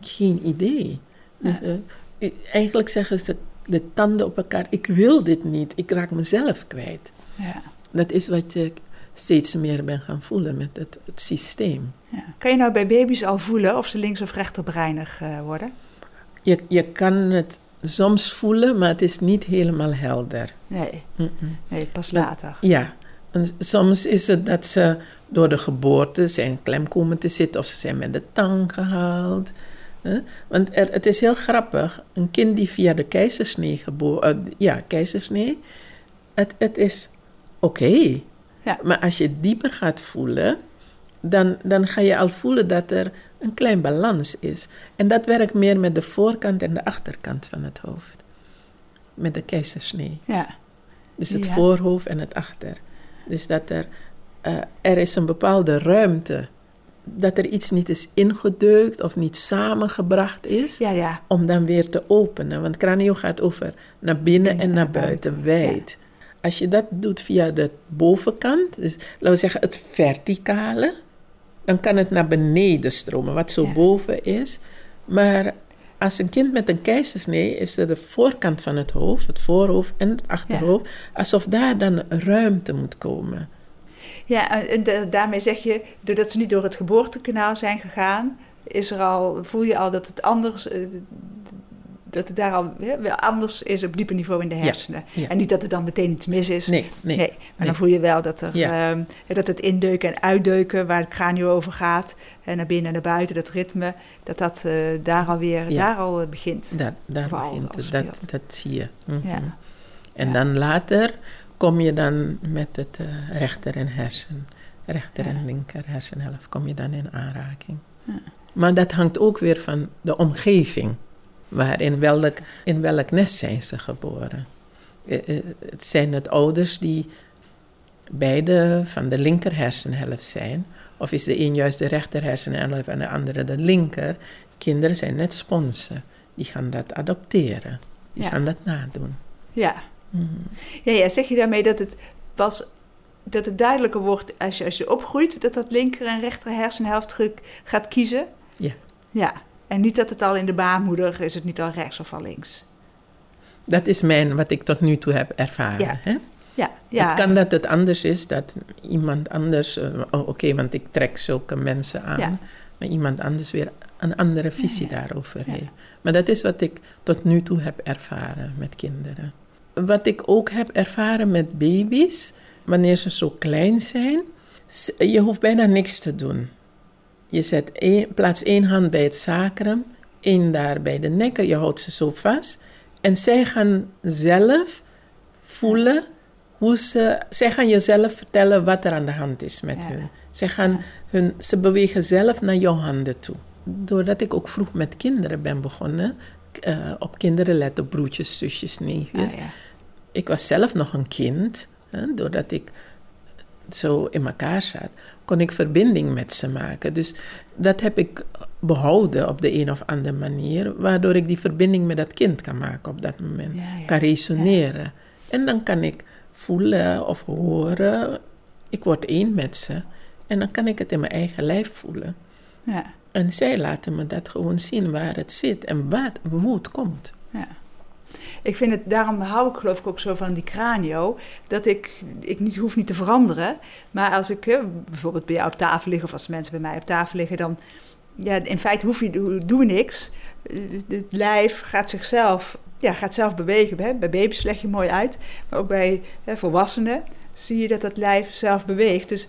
Geen idee. Dus, eh, eigenlijk zeggen ze de tanden op elkaar: ik wil dit niet, ik raak mezelf kwijt. Ja. Dat is wat ik steeds meer ben gaan voelen met het, het systeem. Ja. Kan je nou bij baby's al voelen of ze links- of rechterbreinig eh, worden? Je, je kan het soms voelen, maar het is niet helemaal helder. Nee, nee pas Maar- later. Ja, en soms is het dat ze door de geboorte zijn klem komen te zitten of ze zijn met de tang gehaald. hè. Want er, het is heel grappig, een kind die via de keizersnee geboren, eh, ja, keizersnee, het, het is oké. Ja. Maar als je dieper gaat voelen, dan, dan ga je al voelen dat er een klein balans is. En dat werkt meer met de voorkant en de achterkant van het hoofd. Met de keizersnee. Ja. Dus het Ja. voorhoofd en het achter. Dus dat er, eh, er is een bepaalde ruimte. Dat er iets niet is ingedeukt of niet samengebracht is. Ja, ja. Om dan weer te openen. Want cranio gaat over naar binnen en naar buiten, wijd. Als je dat doet via de bovenkant, dus laten we zeggen het verticale, dan kan het naar beneden stromen, wat zo Ja. boven is. Maar als een kind met een keizersnee is er de voorkant van het hoofd, het voorhoofd en het achterhoofd, alsof daar dan ruimte moet komen. Ja, en da- daarmee zeg je, doordat ze niet door het geboortekanaal zijn gegaan, is er al, voel je al dat het anders, eh, dat het daar al wel anders is op dieper niveau in de hersenen. ja. En niet dat er dan meteen iets mis is. Nee, nee. maar nee. dan voel je wel dat, er, Ja. ehm, dat het indeuken en uitdeuken, waar het cranio over gaat, en naar binnen en naar buiten, dat ritme, dat dat eh, daar alweer daar al eh, begint. Daar, daar begint het. Dat, dat zie je. Mhm. Ja. En dan later kom je dan met het eh, rechter en hersen, rechter en linker hersenhelft, kom je dan in aanraking. Maar dat hangt ook weer van de omgeving. Waar in welk, in welk nest zijn ze geboren? Eh, eh, Het zijn het ouders die beide van de linker hersenhelft zijn. Of is de een juist de rechter hersenhelft en de andere de linker? Kinderen zijn net sponsen. Die gaan dat adopteren. Die Ja. gaan dat nadoen. Ja. Mhm. Ja, ja, zeg je daarmee dat het pas dat het duidelijker wordt als je, als je opgroeit, dat dat linker en rechter hersenhelft gaat kiezen? Ja. Ja. En niet dat het al in de baarmoeder is, het niet al rechts of al links. Dat is mijn, wat ik tot nu toe heb ervaren. Ja. Hè? Ja, ja. Het kan dat het anders is, dat iemand anders... eh, oh, Oké, want ik trek zulke mensen aan. Ja. Maar iemand anders weer een andere visie Ja, daarover heeft. Maar dat is wat ik tot nu toe heb ervaren met kinderen. wat ik ook heb ervaren met baby's, wanneer ze zo klein zijn, je hoeft bijna niks te doen. Je zet één, plaats één hand bij het sacrum, één daar bij de nek, je houdt ze zo vast. En zij gaan zelf voelen hoe ze. Zij gaan jezelf vertellen wat er aan de hand is met Ja. hun. Zij gaan hun, ze bewegen zelf naar jouw handen toe. Doordat ik ook vroeg met kinderen ben begonnen, eh, op kinderen letten, broertjes, zusjes, neefjes. Ah, ja. Ik was zelf nog een kind, hè, doordat ik zo in elkaar zat, kon ik verbinding met ze maken. Dus dat heb ik behouden op de een of andere manier, waardoor ik die verbinding met dat kind kan maken op dat moment, Ja, ja. kan resoneren. En dan kan ik voelen of horen, ik word één met ze. En dan kan ik het in mijn eigen lijf voelen. Ja. En zij laten me dat gewoon zien waar het zit en wat, het komt. Ja. Ik vind het, daarom hou ik geloof ik ook zo van die cranio, dat ik, ik niet, hoef niet te veranderen. Maar als ik bijvoorbeeld bij jou op tafel lig, of als mensen bij mij op tafel liggen, dan, ja, in feite hoef je, doen we niks. Het lijf gaat zichzelf, ja, gaat zelf bewegen. Hè? Bij baby's leg je mooi uit, maar ook bij hè, volwassenen zie je dat het lijf zelf beweegt. Dus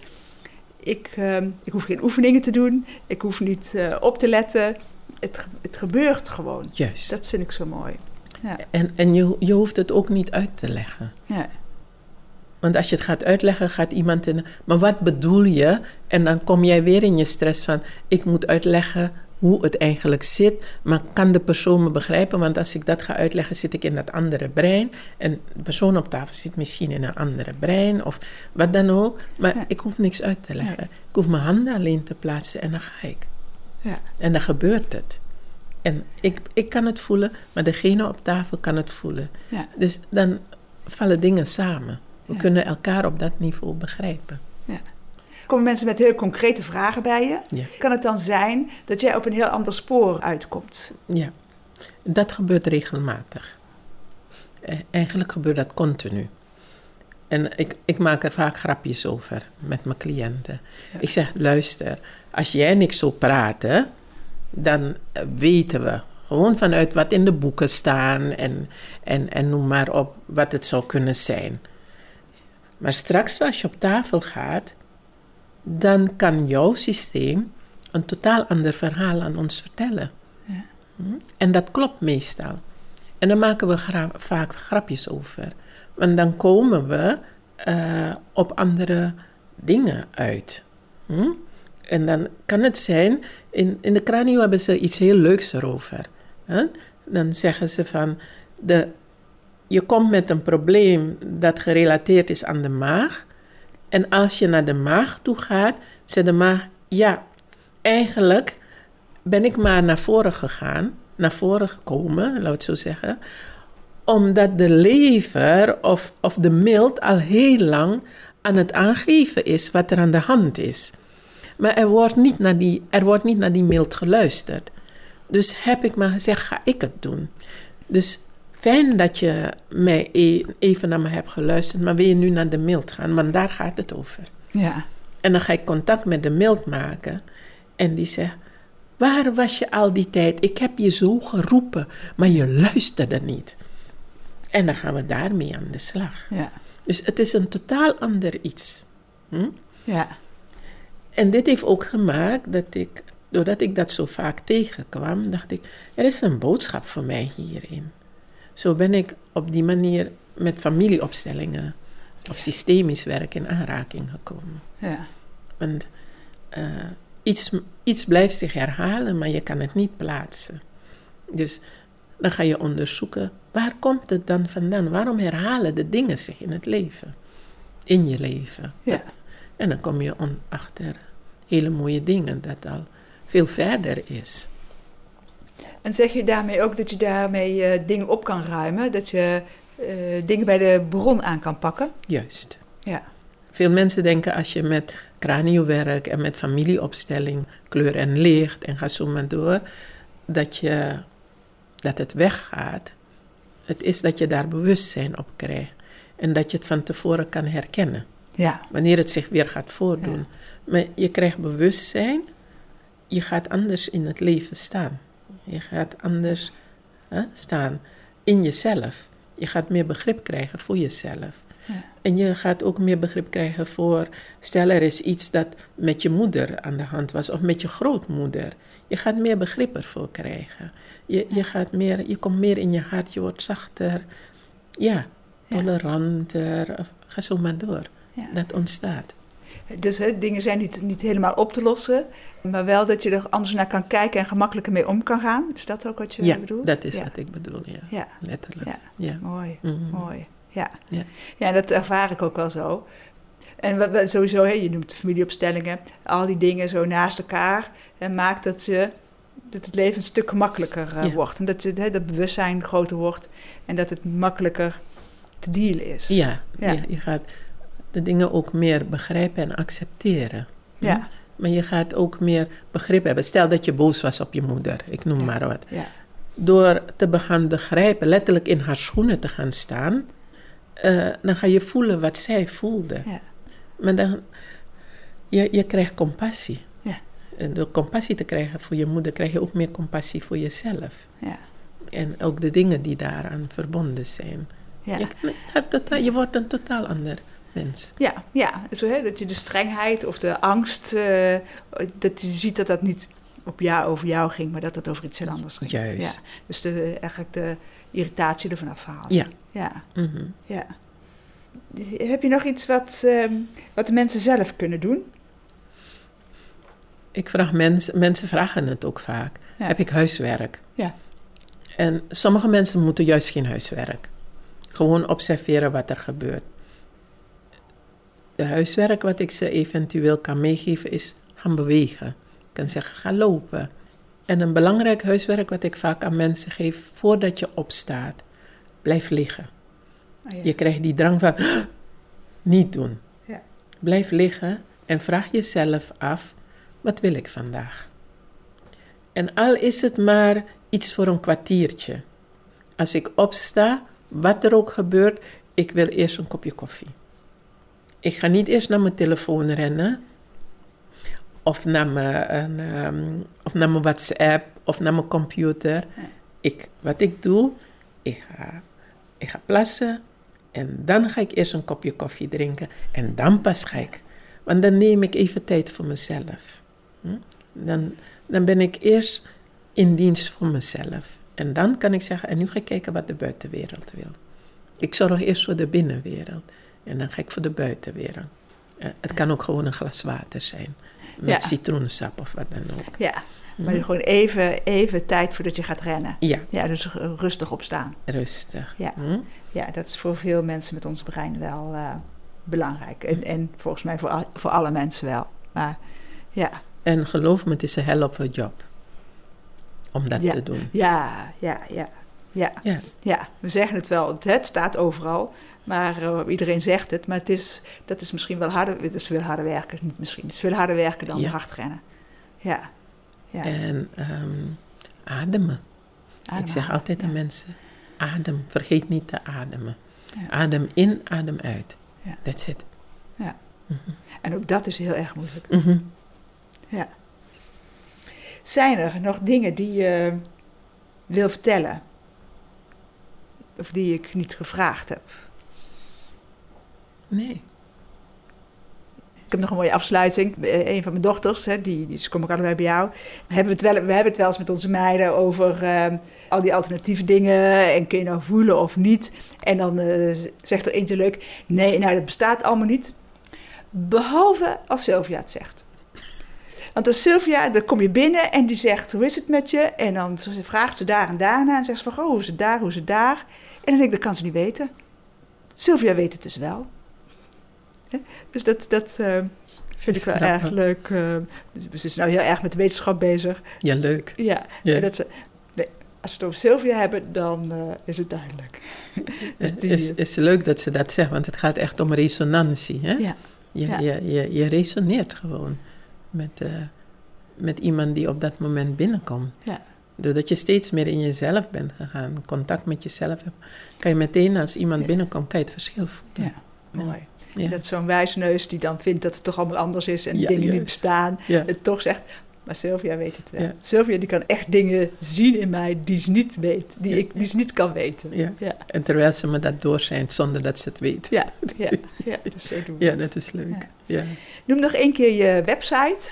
ik, eh, ik hoef geen oefeningen te doen, ik hoef niet eh, op te letten. Het, het gebeurt gewoon. Juist. Dat vind ik zo mooi. Ja. En, en je, je hoeft het ook niet uit te leggen. Ja. Want als je het gaat uitleggen, gaat iemand in. Maar wat bedoel je? En dan kom jij weer in je stress van: ik moet uitleggen hoe het eigenlijk zit. Maar kan de persoon me begrijpen? Want als ik dat ga uitleggen, zit ik in dat andere brein. En de persoon op tafel zit misschien in een andere brein of wat dan ook. Maar Ja. ik hoef niks uit te leggen. Ik hoef mijn handen alleen te plaatsen en dan ga ik. Ja. En dan gebeurt het. En ik, ik kan het voelen, maar degene op tafel kan het voelen. Ja. Dus dan vallen dingen samen. We Ja. kunnen elkaar op dat niveau begrijpen. Komen mensen met heel concrete vragen bij je? Ja. Kan het dan zijn dat jij op een heel ander spoor uitkomt? Ja, dat gebeurt regelmatig. Eh, Eigenlijk gebeurt dat continu. En ik, ik maak er vaak grapjes over met mijn cliënten. Ja. Ik zeg, luister, als jij en ik zo praten, dan weten we gewoon vanuit wat in de boeken staan en, en, en noem maar op wat het zou kunnen zijn. Maar straks als je op tafel gaat, dan kan jouw systeem een totaal ander verhaal aan ons vertellen. Ja. Hm? En dat klopt meestal. En dan maken we gra- vaak grapjes over. Want dan komen we eh, op andere dingen uit. Hm? En dan kan het zijn, in, in de kranio hebben ze iets heel leuks erover. Hè? Dan zeggen ze van, de, je komt met een probleem dat gerelateerd is aan de maag. En als je naar de maag toe gaat, zegt de maag, ja, eigenlijk ben ik maar naar voren gegaan, naar voren gekomen, laat het zo zeggen, omdat de lever of, of de mild al heel lang aan het aangeven is wat er aan de hand is. Maar er wordt niet naar die, er wordt niet naar die mild geluisterd. Dus heb ik maar gezegd, ga ik het doen. Dus fijn dat je mij e- even naar me hebt geluisterd, maar wil je nu naar de mild gaan? Want daar gaat het over. Ja. En dan ga ik contact met de mild maken. En die zegt: Waar was je al die tijd? Ik heb je zo geroepen, maar je luisterde niet. En dan gaan we daarmee aan de slag. Ja. Dus het is een totaal ander iets. Hm? Ja. En dit heeft ook gemaakt dat ik, doordat ik dat zo vaak tegenkwam, dacht ik: er is een boodschap voor mij hierin. Zo ben ik op die manier met familieopstellingen of systemisch werk in aanraking gekomen. Ja. Want eh, iets, iets blijft zich herhalen, maar je kan het niet plaatsen. Dus dan ga je onderzoeken, waar komt het dan vandaan? Waarom herhalen de dingen zich in het leven? In je leven. Ja. En dan kom je achter hele mooie dingen dat al veel verder is. En zeg je daarmee ook dat je daarmee eh, dingen op kan ruimen? Dat je eh, dingen bij de bron aan kan pakken? Juist. Ja. Veel mensen denken als je met craniowerk en met familieopstelling, kleur en licht en ga zo maar door, dat, je, dat het weggaat. Het is dat je daar bewustzijn op krijgt en dat je het van tevoren kan herkennen Ja. wanneer het zich weer gaat voordoen. Maar je krijgt bewustzijn, je gaat anders in het leven staan. Je gaat anders hè, staan in jezelf. Je gaat meer begrip krijgen voor jezelf. Ja. En je gaat ook meer begrip krijgen voor, stel er is iets dat met je moeder aan de hand was of met je grootmoeder. Je gaat meer begrip ervoor krijgen. Je, je, gaat meer, je komt meer in je hart, je wordt zachter. Ja, toleranter. Ga zo maar door. Ja. Dat ontstaat. Dus hè, dingen zijn niet, niet helemaal op te lossen, maar wel dat je er anders naar kan kijken en gemakkelijker mee om kan gaan. Is dat ook wat je ja, bedoelt? dat is ja. wat ik bedoel, ja. Ja, Letterlijk. Ja. Ja. mooi, Mhm. mooi. Ja. Ja. ja, dat ervaar ik ook wel zo. En wat, wat sowieso, hè, je noemt familieopstellingen, al die dingen zo naast elkaar en maakt dat, je, dat het leven een stuk gemakkelijker eh, Ja. wordt. En dat, je, hè, dat bewustzijn groter wordt en dat het makkelijker te dealen is. Ja, Ja. Je gaat de dingen ook meer begrijpen en accepteren. Ja, Maar je gaat ook meer begrip hebben. Stel dat je boos was op je moeder, ik noem Ja. maar wat. ja, Door te gaan begrijpen, letterlijk in haar schoenen te gaan staan, eh, dan ga je voelen wat zij voelde. ja, Maar dan, je, je krijgt compassie. Ja. En door compassie te krijgen voor je moeder, krijg je ook meer compassie voor jezelf. ja. En ook de dingen die daaraan verbonden zijn. ja. Je, kan- je wordt een totaal ander mens. Ja, ja. Zo, hè, dat je de strengheid of de angst, eh, dat je ziet dat dat niet op jou over jou ging, maar dat het over iets heel anders ging. Juist. Ja. Dus de, eigenlijk de irritatie ervan afhalen. Ja. Ja, Mhm. ja. Heb je nog iets wat, ehm, wat de mensen zelf kunnen doen? Ik vraag mensen, mensen vragen het ook vaak. Ja. Heb ik huiswerk? Ja. En sommige mensen moeten juist geen huiswerk. Gewoon observeren wat er gebeurt. De huiswerk wat ik ze eventueel kan meegeven is gaan bewegen. Ik kan zeggen ga lopen. En een belangrijk huiswerk wat ik vaak aan mensen geef voordat je opstaat. Blijf liggen. Oh, ja. Je krijgt die drang van [GASPS] niet doen. Ja. Blijf liggen en vraag jezelf af: wat wil ik vandaag? En al is het maar iets voor een kwartiertje. Als ik opsta, wat er ook gebeurt, ik wil eerst een kopje koffie. Ik ga niet eerst naar mijn telefoon rennen. Of naar mijn, ehm, of naar mijn WhatsApp of naar mijn computer. Ik, wat ik doe, ik ga, ik ga plassen en dan ga ik eerst een kopje koffie drinken en dan pas ga ik. Want dan neem ik even tijd voor mezelf. Hm? Dan, dan ben ik eerst in dienst voor mezelf. En dan kan ik zeggen, en nu ga ik kijken wat de buitenwereld wil. Ik zorg eerst voor de binnenwereld en dan ga ik voor de buitenwereld. Eh, het kan ook gewoon een glas water zijn. Met Ja. citroensap of wat dan ook. Ja, maar gewoon even, even tijd voordat je gaat rennen. Ja, Ja, dus rustig opstaan. rustig. Ja. Hm? Ja, dat is voor veel mensen met ons brein wel eh, belangrijk. En, en volgens mij voor, al- voor alle mensen wel. Maar ja, En geloof me, het is een hell of a job. Om dat Ja. te doen. ja, ja, ja. Ja, Ja, ja, we zeggen het wel, het staat overal, maar eh, iedereen zegt het. Maar het is, dat is misschien wel harder, het is veel harder werken, niet misschien. Het is veel harder werken dan Ja. hard rennen. Ja, ja. en ehm, ademen. Ik zeg altijd aan ja. mensen, adem. Vergeet niet te ademen. Ja. Adem in, adem uit. Ja. That's it. En ook dat is heel erg moeilijk. Mhm. Ja. Zijn er nog dingen die je wil vertellen? Of die ik niet gevraagd heb? Nee. Ik heb nog een mooie afsluiting. Eh, Een van mijn dochters, hè, die, komen ook allebei bij jou. Hebben we, het wel, we hebben het wel eens met onze meiden over eh, al die alternatieve dingen. En kun je nou voelen of niet? En dan eh, zegt er eentje leuk: nee, nou dat bestaat allemaal niet. Behalve als Sylvia het zegt. Want als Sylvia, dan kom je binnen en die zegt: Hoe is het met je? En dan vraagt ze daar en daarna. En zegt ze: van, Oh, hoe is het daar? Hoe is het daar? En dan denk ik: Dat kan ze niet weten. Sylvia weet het dus wel. [LAUGHS] Dus dat, dat eh, vind ik wel Grappig. erg leuk. eh. Dus ze is nou heel erg met wetenschap bezig. Ja, leuk. Ja, Ja. En dat ze, nee, als we het over Sylvia hebben, dan eh, is het duidelijk. [LAUGHS] Dus die- is, is leuk dat ze dat zegt, want het gaat echt om resonantie. Hè? Ja. Je, Ja. je, je, je resoneert gewoon met, met iemand die op dat moment binnenkomt. Ja. Doordat je steeds meer in jezelf bent gegaan, contact met jezelf hebt, kan je meteen als iemand Ja. binnenkomt, kan je het verschil voelen. Ja, mooi. Ja. Dat zo'n wijsneus die dan vindt dat het toch allemaal anders is en Ja, dingen niet bestaan, Ja. het toch zegt, Maar Sylvia weet het wel. Sylvia die kan echt dingen zien in mij die ze niet weet. Die, ik, die ze niet kan weten. Ja. En terwijl ze me dat doorschijnt zonder dat ze het weet. ja, ja. ja dus zo doen we [LAUGHS] Ja, dat is leuk. Ja. Noem nog één keer je website.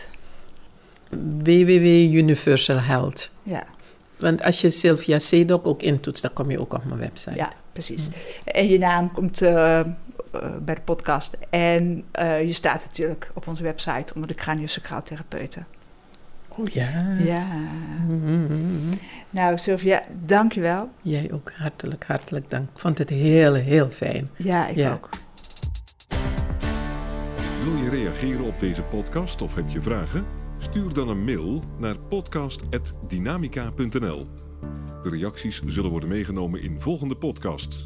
www.universal Health. Ja, Want als je Sylvia Sedok ook intoetst, dan kom je ook op mijn website. ja precies. En je naam komt eh, bij de podcast. En eh, je staat natuurlijk op onze website onder de craniosacraal therapeuten. Oh ja. Ja. Mhm. Nou, Sylvia, dankjewel. Jij ook hartelijk, hartelijk dank. Ik vond het heel, heel fijn. Ja, ik Ja. ook. Wil je reageren op deze podcast of heb je vragen? Stuur dan een mail naar podcast.dynamica.nl. De reacties zullen worden meegenomen in volgende podcasts.